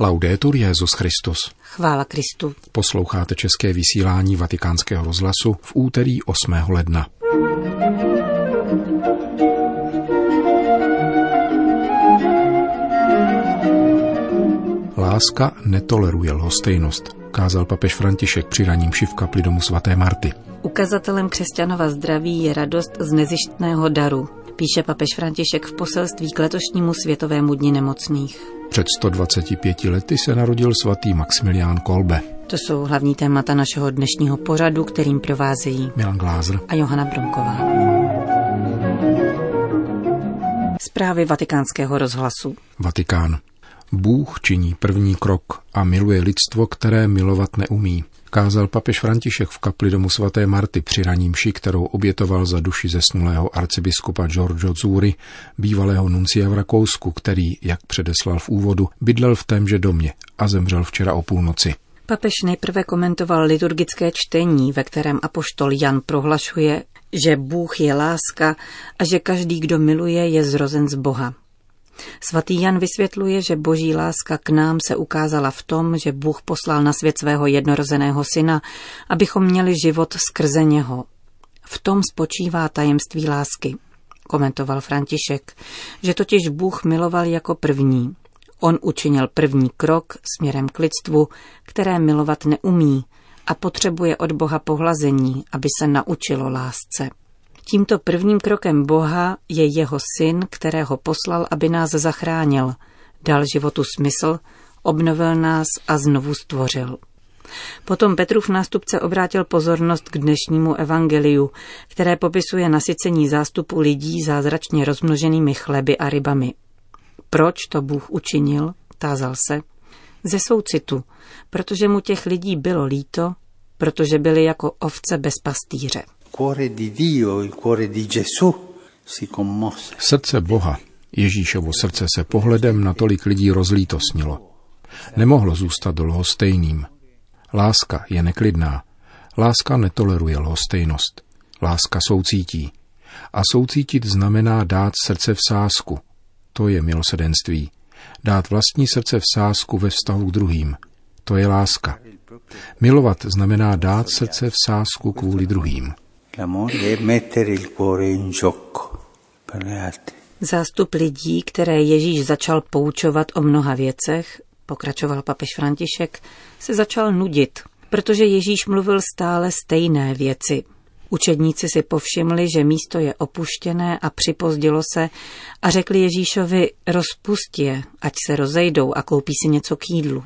Laudetur Jezus Christus. Chvála Kristu. Posloucháte české vysílání Vatikánského rozhlasu v úterý 8. ledna. Láska netoleruje lhostejnost, kázal papež František při raním v kapli domu svaté Marty. Ukazatelem křesťanova zdraví je radost z nezištného daru, píše papež František v poselství k letošnímu Světovému dni nemocných. Před 125 lety se narodil svatý Maximilián Kolbe. To jsou hlavní témata našeho dnešního pořadu, kterým provázejí Milan Glázer a Johana Brunková. Zprávy vatikánského rozhlasu. Vatikán. Bůh činí první krok a miluje lidstvo, které milovat neumí kázal papež František v kapli domu svaté Marty při ranímši, kterou obětoval za duši zesnulého arcibiskupa Giorgio Zuri, bývalého nuncia v Rakousku, který, jak předeslal v úvodu, bydlel v témže domě a zemřel včera o půlnoci. Papež nejprve komentoval liturgické čtení, ve kterém apoštol Jan prohlašuje, že Bůh je láska a že každý, kdo miluje, je zrozen z Boha. Svatý Jan vysvětluje, že boží láska k nám se ukázala v tom, že Bůh poslal na svět svého jednorozeného syna, abychom měli život skrze něho. V tom spočívá tajemství lásky, komentoval František, že totiž Bůh miloval jako první. On učinil první krok směrem k lidstvu, které milovat neumí a potřebuje od Boha pohlazení, aby se naučilo lásce. Tímto prvním krokem Boha je jeho syn, kterého poslal, aby nás zachránil, dal životu smysl, obnovil nás a znovu stvořil. Potom Petrův nástupce obrátil pozornost k dnešnímu evangeliu, které popisuje nasycení zástupu lidí zázračně rozmnoženými chleby a rybami. Proč to Bůh učinil? Tázal se. Ze soucitu, protože mu těch lidí bylo líto, protože byli jako ovce bez pastýře Srdce Boha, Ježíšovo srdce se pohledem na tolik lidí rozlítosnilo. Nemohlo zůstat lhostejným. Láska je neklidná. Láska netoleruje lhostejnost. Láska soucítí. A soucítit znamená dát srdce v sásku. To je milosedenství. Dát vlastní srdce v sásku ve vztahu k druhým. To je láska. Milovat znamená dát srdce v sásku kvůli druhým. Zástup lidí, které Ježíš začal poučovat o mnoha věcech, pokračoval papež František, se začal nudit, protože Ježíš mluvil stále stejné věci. Učedníci si povšimli, že místo je opuštěné a připozdilo se a řekli Ježíšovi, rozpust je, ať se rozejdou a koupí si něco k jídlu.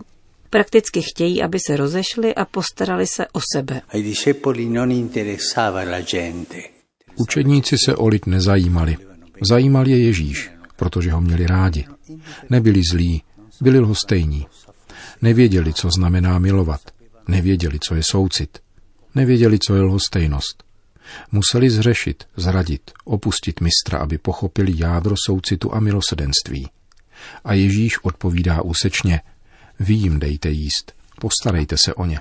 Prakticky chtějí, aby se rozešli a postarali se o sebe. Učedníci se o lid nezajímali. Zajímal je Ježíš, protože ho měli rádi. Nebyli zlí, byli lhostejní. Nevěděli, co znamená milovat. Nevěděli, co je soucit. Nevěděli, co je lhostejnost. Museli zřešit, zradit, opustit mistra, aby pochopili jádro soucitu a milosedenství. A Ježíš odpovídá úsečně – vy jim dejte jíst, postarejte se o ně.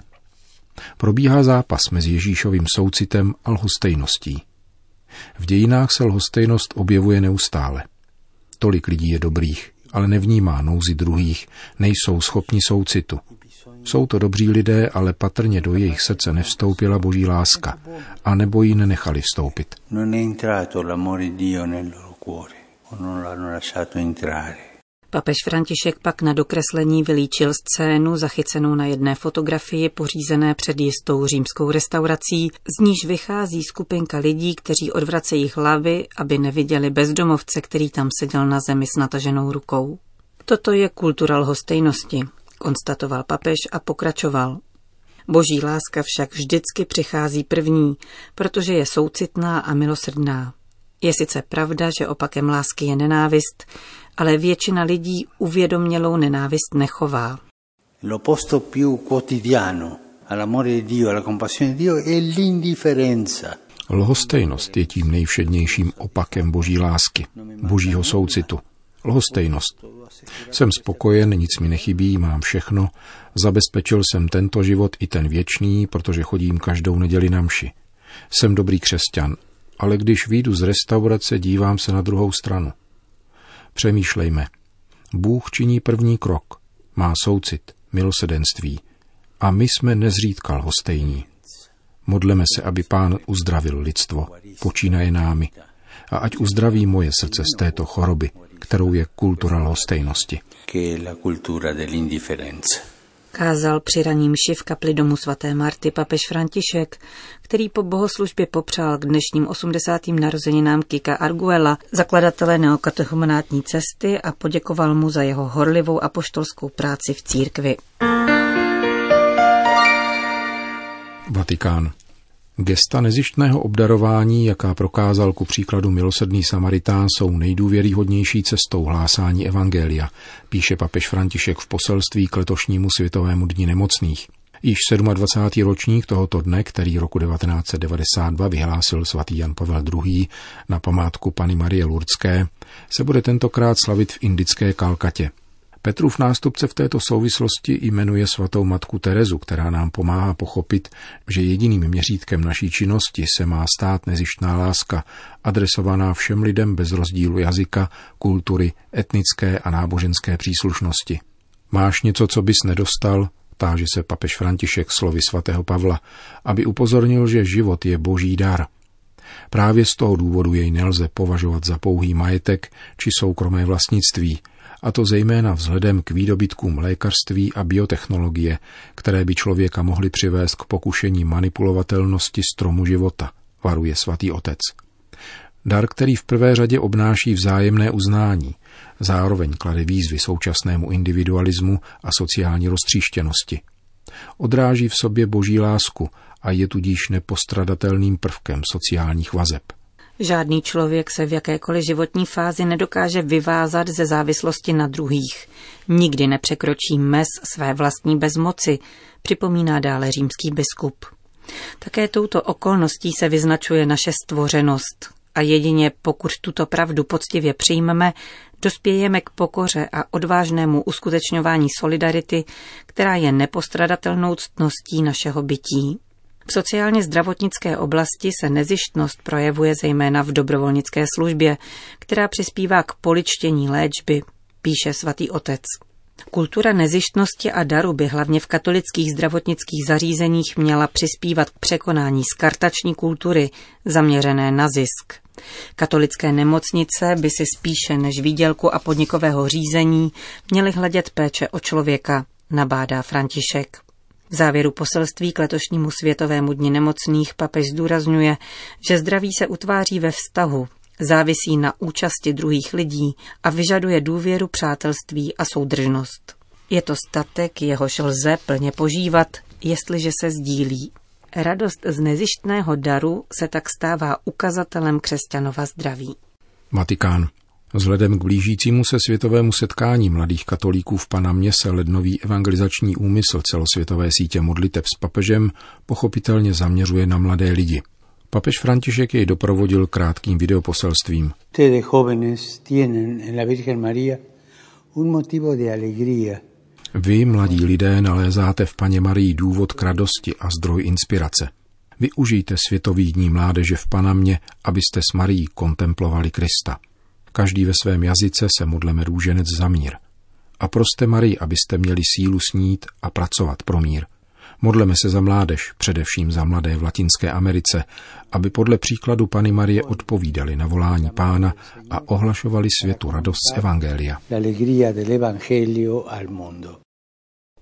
Probíhá zápas mezi Ježíšovým soucitem a lhostejností. V dějinách se lhostejnost objevuje neustále. Tolik lidí je dobrých, ale nevnímá nouzy druhých, nejsou schopni soucitu. Jsou to dobří lidé, ale patrně do jejich srdce nevstoupila boží láska, a nebo ji nenechali vstoupit. Non è entrato l'amore Dio nel loro cuore, o non l'hanno lasciato entrare. Papež František pak na dokreslení vylíčil scénu zachycenou na jedné fotografii pořízené před jistou římskou restaurací, z níž vychází skupinka lidí, kteří odvracejí hlavy, aby neviděli bezdomovce, který tam seděl na zemi s nataženou rukou. Toto je kultura lhostejnosti, konstatoval papež a pokračoval. Boží láska však vždycky přichází první, protože je soucitná a milosrdná. Je sice pravda, že opakem lásky je nenávist, ale většina lidí uvědomělou nenávist nechová. L'opposto più quotidiano all'amore di Dio, alla compassione di Dio è l'indifferenza. Lhostejnost je tím nejvšednějším opakem boží lásky, božího soucitu. Lhostejnost. Jsem spokojen, nic mi nechybí, mám všechno, zabezpečil jsem tento život i ten věčný, protože chodím každou neděli na mši. Jsem dobrý křesťan, ale když výjdu z restaurace, dívám se na druhou stranu. Přemýšlejme. Bůh činí první krok. má soucit, milosedenství a my jsme nezřídka lhostejní. Modleme se, aby pán uzdravil lidstvo, počínaje námi, a ať uzdraví moje srdce z této choroby, kterou je kultura lhostejnosti. Kázal při raním v kapli domu svaté Marty papež František, který po bohoslužbě popřál k dnešním 80. narozeninám Kika Arguela, zakladatele neokatechumenátní cesty a poděkoval mu za jeho horlivou apoštolskou práci v církvi. Vatikán. Gesta nezištného obdarování, jaká prokázal ku příkladu milosedný Samaritán, jsou nejdůvěryhodnější cestou hlásání Evangelia, píše papež František v poselství k letošnímu Světovému dni nemocných. Již 27. ročník tohoto dne, který roku 1992 vyhlásil svatý Jan Pavel II. na památku Pany Marie Lurdské, se bude tentokrát slavit v indické Kalkatě. Petrův nástupce v této souvislosti jmenuje svatou matku Terezu, která nám pomáhá pochopit, že jediným měřítkem naší činnosti se má stát nezištná láska, adresovaná všem lidem bez rozdílu jazyka, kultury, etnické a náboženské příslušnosti. Máš něco, co bys nedostal? Táže se papež František slovy svatého Pavla, aby upozornil, že život je boží dar. Právě z toho důvodu jej nelze považovat za pouhý majetek či soukromé vlastnictví – a to zejména vzhledem k výdobytkům lékařství a biotechnologie, které by člověka mohly přivést k pokušení manipulovatelnosti stromu života, varuje svatý otec. Dar, který v prvé řadě obnáší vzájemné uznání, zároveň klade výzvy současnému individualismu a sociální roztříštěnosti. Odráží v sobě boží lásku a je tudíž nepostradatelným prvkem sociálních vazeb. Žádný člověk se v jakékoliv životní fázi nedokáže vyvázat ze závislosti na druhých. Nikdy nepřekročí mez své vlastní bezmoci, připomíná dále římský biskup. Také touto okolností se vyznačuje naše stvořenost a jedině pokud tuto pravdu poctivě přijmeme, dospějeme k pokoře a odvážnému uskutečňování solidarity, která je nepostradatelnou ctností našeho bytí. V sociálně zdravotnické oblasti se nezištnost projevuje zejména v dobrovolnické službě, která přispívá k poličtění léčby, píše svatý otec. Kultura nezištnosti a daru by hlavně v katolických zdravotnických zařízeních měla přispívat k překonání skartační kultury zaměřené na zisk. Katolické nemocnice by si spíše než výdělku a podnikového řízení měly hledět péče o člověka, nabádá František. V závěru poselství k letošnímu Světovému dni nemocných papež zdůrazňuje, že zdraví se utváří ve vztahu, závisí na účasti druhých lidí a vyžaduje důvěru, přátelství a soudržnost. Je to statek, jehož lze plně požívat, jestliže se sdílí. Radost z nezištného daru se tak stává ukazatelem křesťanova zdraví. Vatikán. Vzhledem k blížícímu se světovému setkání mladých katolíků v Panamě se lednový evangelizační úmysl celosvětové sítě modliteb s papežem pochopitelně zaměřuje na mladé lidi. Papež František jej doprovodil krátkým videoposelstvím. Vy, mladí lidé, nalézáte v Paně Marii důvod k radosti a zdroj inspirace. Využijte světový dní mládeže v Panamě, abyste s Marií kontemplovali Krista. Každý ve svém jazyce se modleme růženec za mír. A proste Marii, abyste měli sílu snít a pracovat pro mír. Modleme se za mládež, především za mladé v Latinské Americe, aby podle příkladu Pany Marie odpovídali na volání pána a ohlašovali světu radost z Evangelia.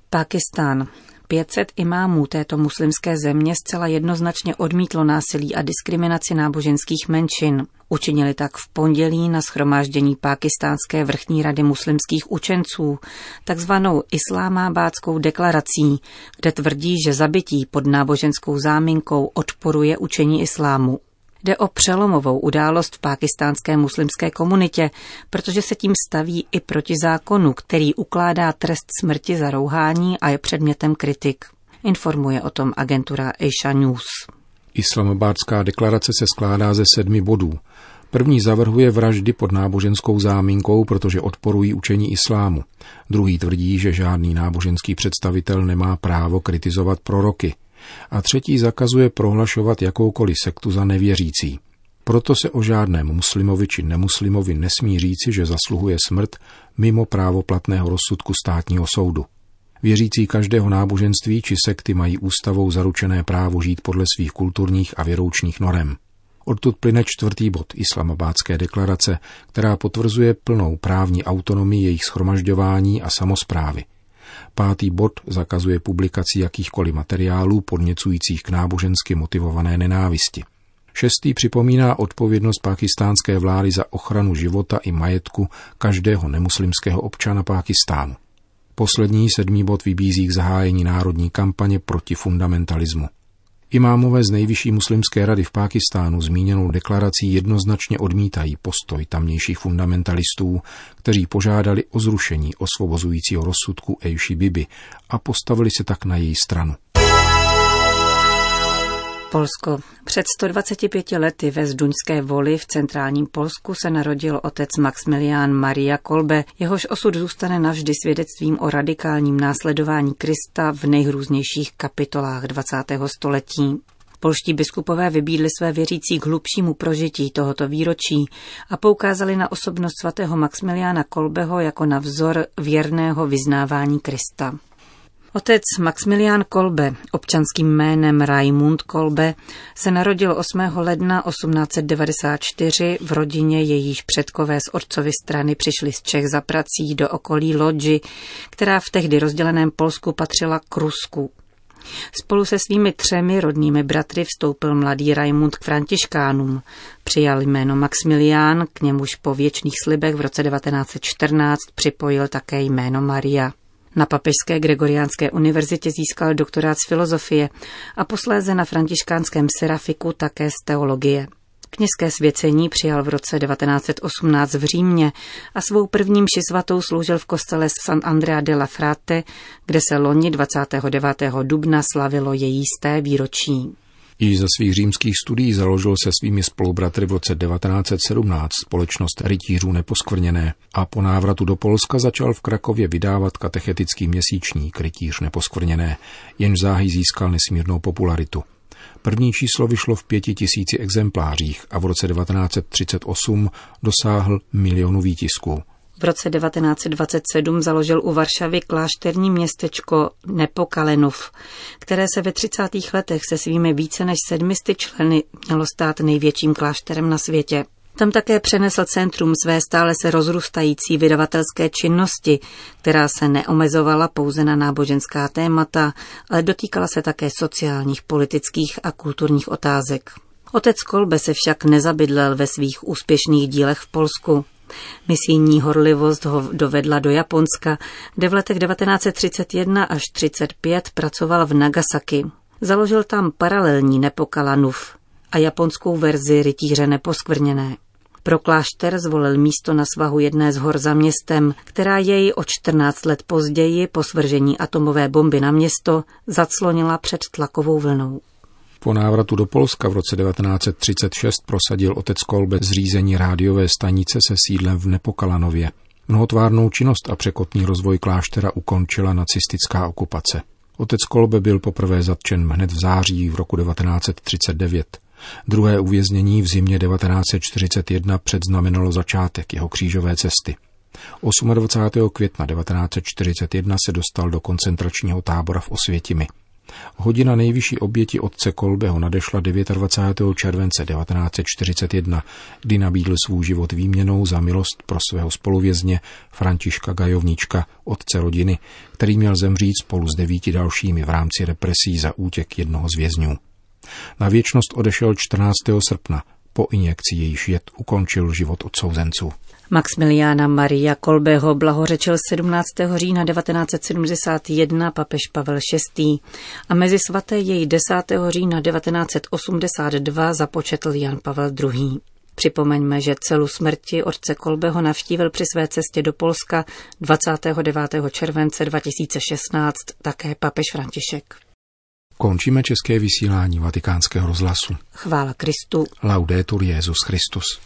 Pakistán. 500 imámů této muslimské země zcela jednoznačně odmítlo násilí a diskriminaci náboženských menšin. Učinili tak v pondělí na schromáždění Pákistánské vrchní rady muslimských učenců, takzvanou islámábádskou deklarací, kde tvrdí, že zabití pod náboženskou záminkou odporuje učení islámu. Jde o přelomovou událost v pákistánské muslimské komunitě, protože se tím staví i proti zákonu, který ukládá trest smrti za rouhání a je předmětem kritik. Informuje o tom agentura Asia News. Islamabádská deklarace se skládá ze sedmi bodů. První zavrhuje vraždy pod náboženskou záminkou, protože odporují učení islámu. Druhý tvrdí, že žádný náboženský představitel nemá právo kritizovat proroky. A třetí zakazuje prohlašovat jakoukoliv sektu za nevěřící. Proto se o žádném muslimovi či nemuslimovi nesmí říci, že zasluhuje smrt mimo právo platného rozsudku státního soudu. Věřící každého náboženství či sekty mají ústavou zaručené právo žít podle svých kulturních a věroučních norem. Odtud plyne čtvrtý bod Islamabádské deklarace, která potvrzuje plnou právní autonomii jejich schromažďování a samozprávy. Pátý bod zakazuje publikaci jakýchkoliv materiálů podněcujících k nábožensky motivované nenávisti. Šestý připomíná odpovědnost pakistánské vlády za ochranu života i majetku každého nemuslimského občana Pákistánu. Poslední sedmý bod vybízí k zahájení národní kampaně proti fundamentalismu. Imámové z nejvyšší muslimské rady v Pákistánu zmíněnou deklarací jednoznačně odmítají postoj tamnějších fundamentalistů, kteří požádali o zrušení osvobozujícího rozsudku Ejši Bibi a postavili se tak na její stranu. Polsko. Před 125 lety ve Zduňské voli v centrálním Polsku se narodil otec Maximilián Maria Kolbe, jehož osud zůstane navždy svědectvím o radikálním následování Krista v nejhrůznějších kapitolách 20. století. Polští biskupové vybídli své věřící k hlubšímu prožití tohoto výročí a poukázali na osobnost svatého Maximiliána Kolbeho jako na vzor věrného vyznávání Krista. Otec Maximilian Kolbe, občanským jménem Raimund Kolbe, se narodil 8. ledna 1894 v rodině, jejíž předkové z otcovy strany přišli z Čech za prací do okolí Lodži, která v tehdy rozděleném Polsku patřila k Rusku. Spolu se svými třemi rodnými bratry vstoupil mladý Raimund k františkánům. Přijal jméno Maximilián, k němuž po věčných slibech v roce 1914 připojil také jméno Maria. Na Papežské Gregoriánské univerzitě získal doktorát z filozofie a posléze na františkánském serafiku také z teologie. Kněžské svěcení přijal v roce 1918 v Římě a svou první mši svatou sloužil v kostele San Andrea della Frate, kde se loni 29. dubna slavilo její sté výročí. Již za svých římských studií založil se svými spolubratry v roce 1917 společnost rytířů neposkvrněné a po návratu do Polska začal v Krakově vydávat katechetický měsíčník Rytíř neposkvrněné, jenž záhy získal nesmírnou popularitu. První číslo vyšlo v pěti tisíci exemplářích a v roce 1938 dosáhl milionu výtisků. V roce 1927 založil u Varšavy klášterní městečko Nepokalenov, které se ve 30. letech se svými více než sedmisty členy mělo stát největším klášterem na světě. Tam také přenesl centrum své stále se rozrůstající vydavatelské činnosti, která se neomezovala pouze na náboženská témata, ale dotýkala se také sociálních, politických a kulturních otázek. Otec Kolbe se však nezabydlel ve svých úspěšných dílech v Polsku. Misijní horlivost ho dovedla do Japonska, kde v letech 1931 až 35 pracoval v Nagasaki. Založil tam paralelní Nepokalanův a japonskou verzi rytíře neposkvrněné. Pro klášter zvolil místo na svahu jedné z hor za městem, která jej o 14 let později po svržení atomové bomby na město zaclonila před tlakovou vlnou. Po návratu do Polska v roce 1936 prosadil otec Kolbe zřízení rádiové stanice se sídlem v Nepokalanově. Mnohotvárnou činnost a překotný rozvoj kláštera ukončila nacistická okupace. Otec Kolbe byl poprvé zatčen hned v září v roku 1939. Druhé uvěznění v zimě 1941 předznamenalo začátek jeho křížové cesty. 28. května 1941 se dostal do koncentračního tábora v Osvětimi. Hodina nejvyšší oběti otce Kolbeho nadešla 29. července 1941, kdy nabídl svůj život výměnou za milost pro svého spoluvězně Františka Gajovnička, otce rodiny, který měl zemřít spolu s devíti dalšími v rámci represí za útěk jednoho z vězňů. Na věčnost odešel 14. srpna, po injekci jejíž jed ukončil život odsouzenců. Maximiliána Maria Kolbeho blahořečil 17. října 1971 papež Pavel VI. a mezi svaté jej 10. října 1982 započetl Jan Pavel II. Připomeňme, že celu smrti otce Kolbeho navštívil při své cestě do Polska 29. července 2016 také papež František. Končíme české vysílání vatikánského rozhlasu. Chvála Kristu. Laudetur Jezus Christus.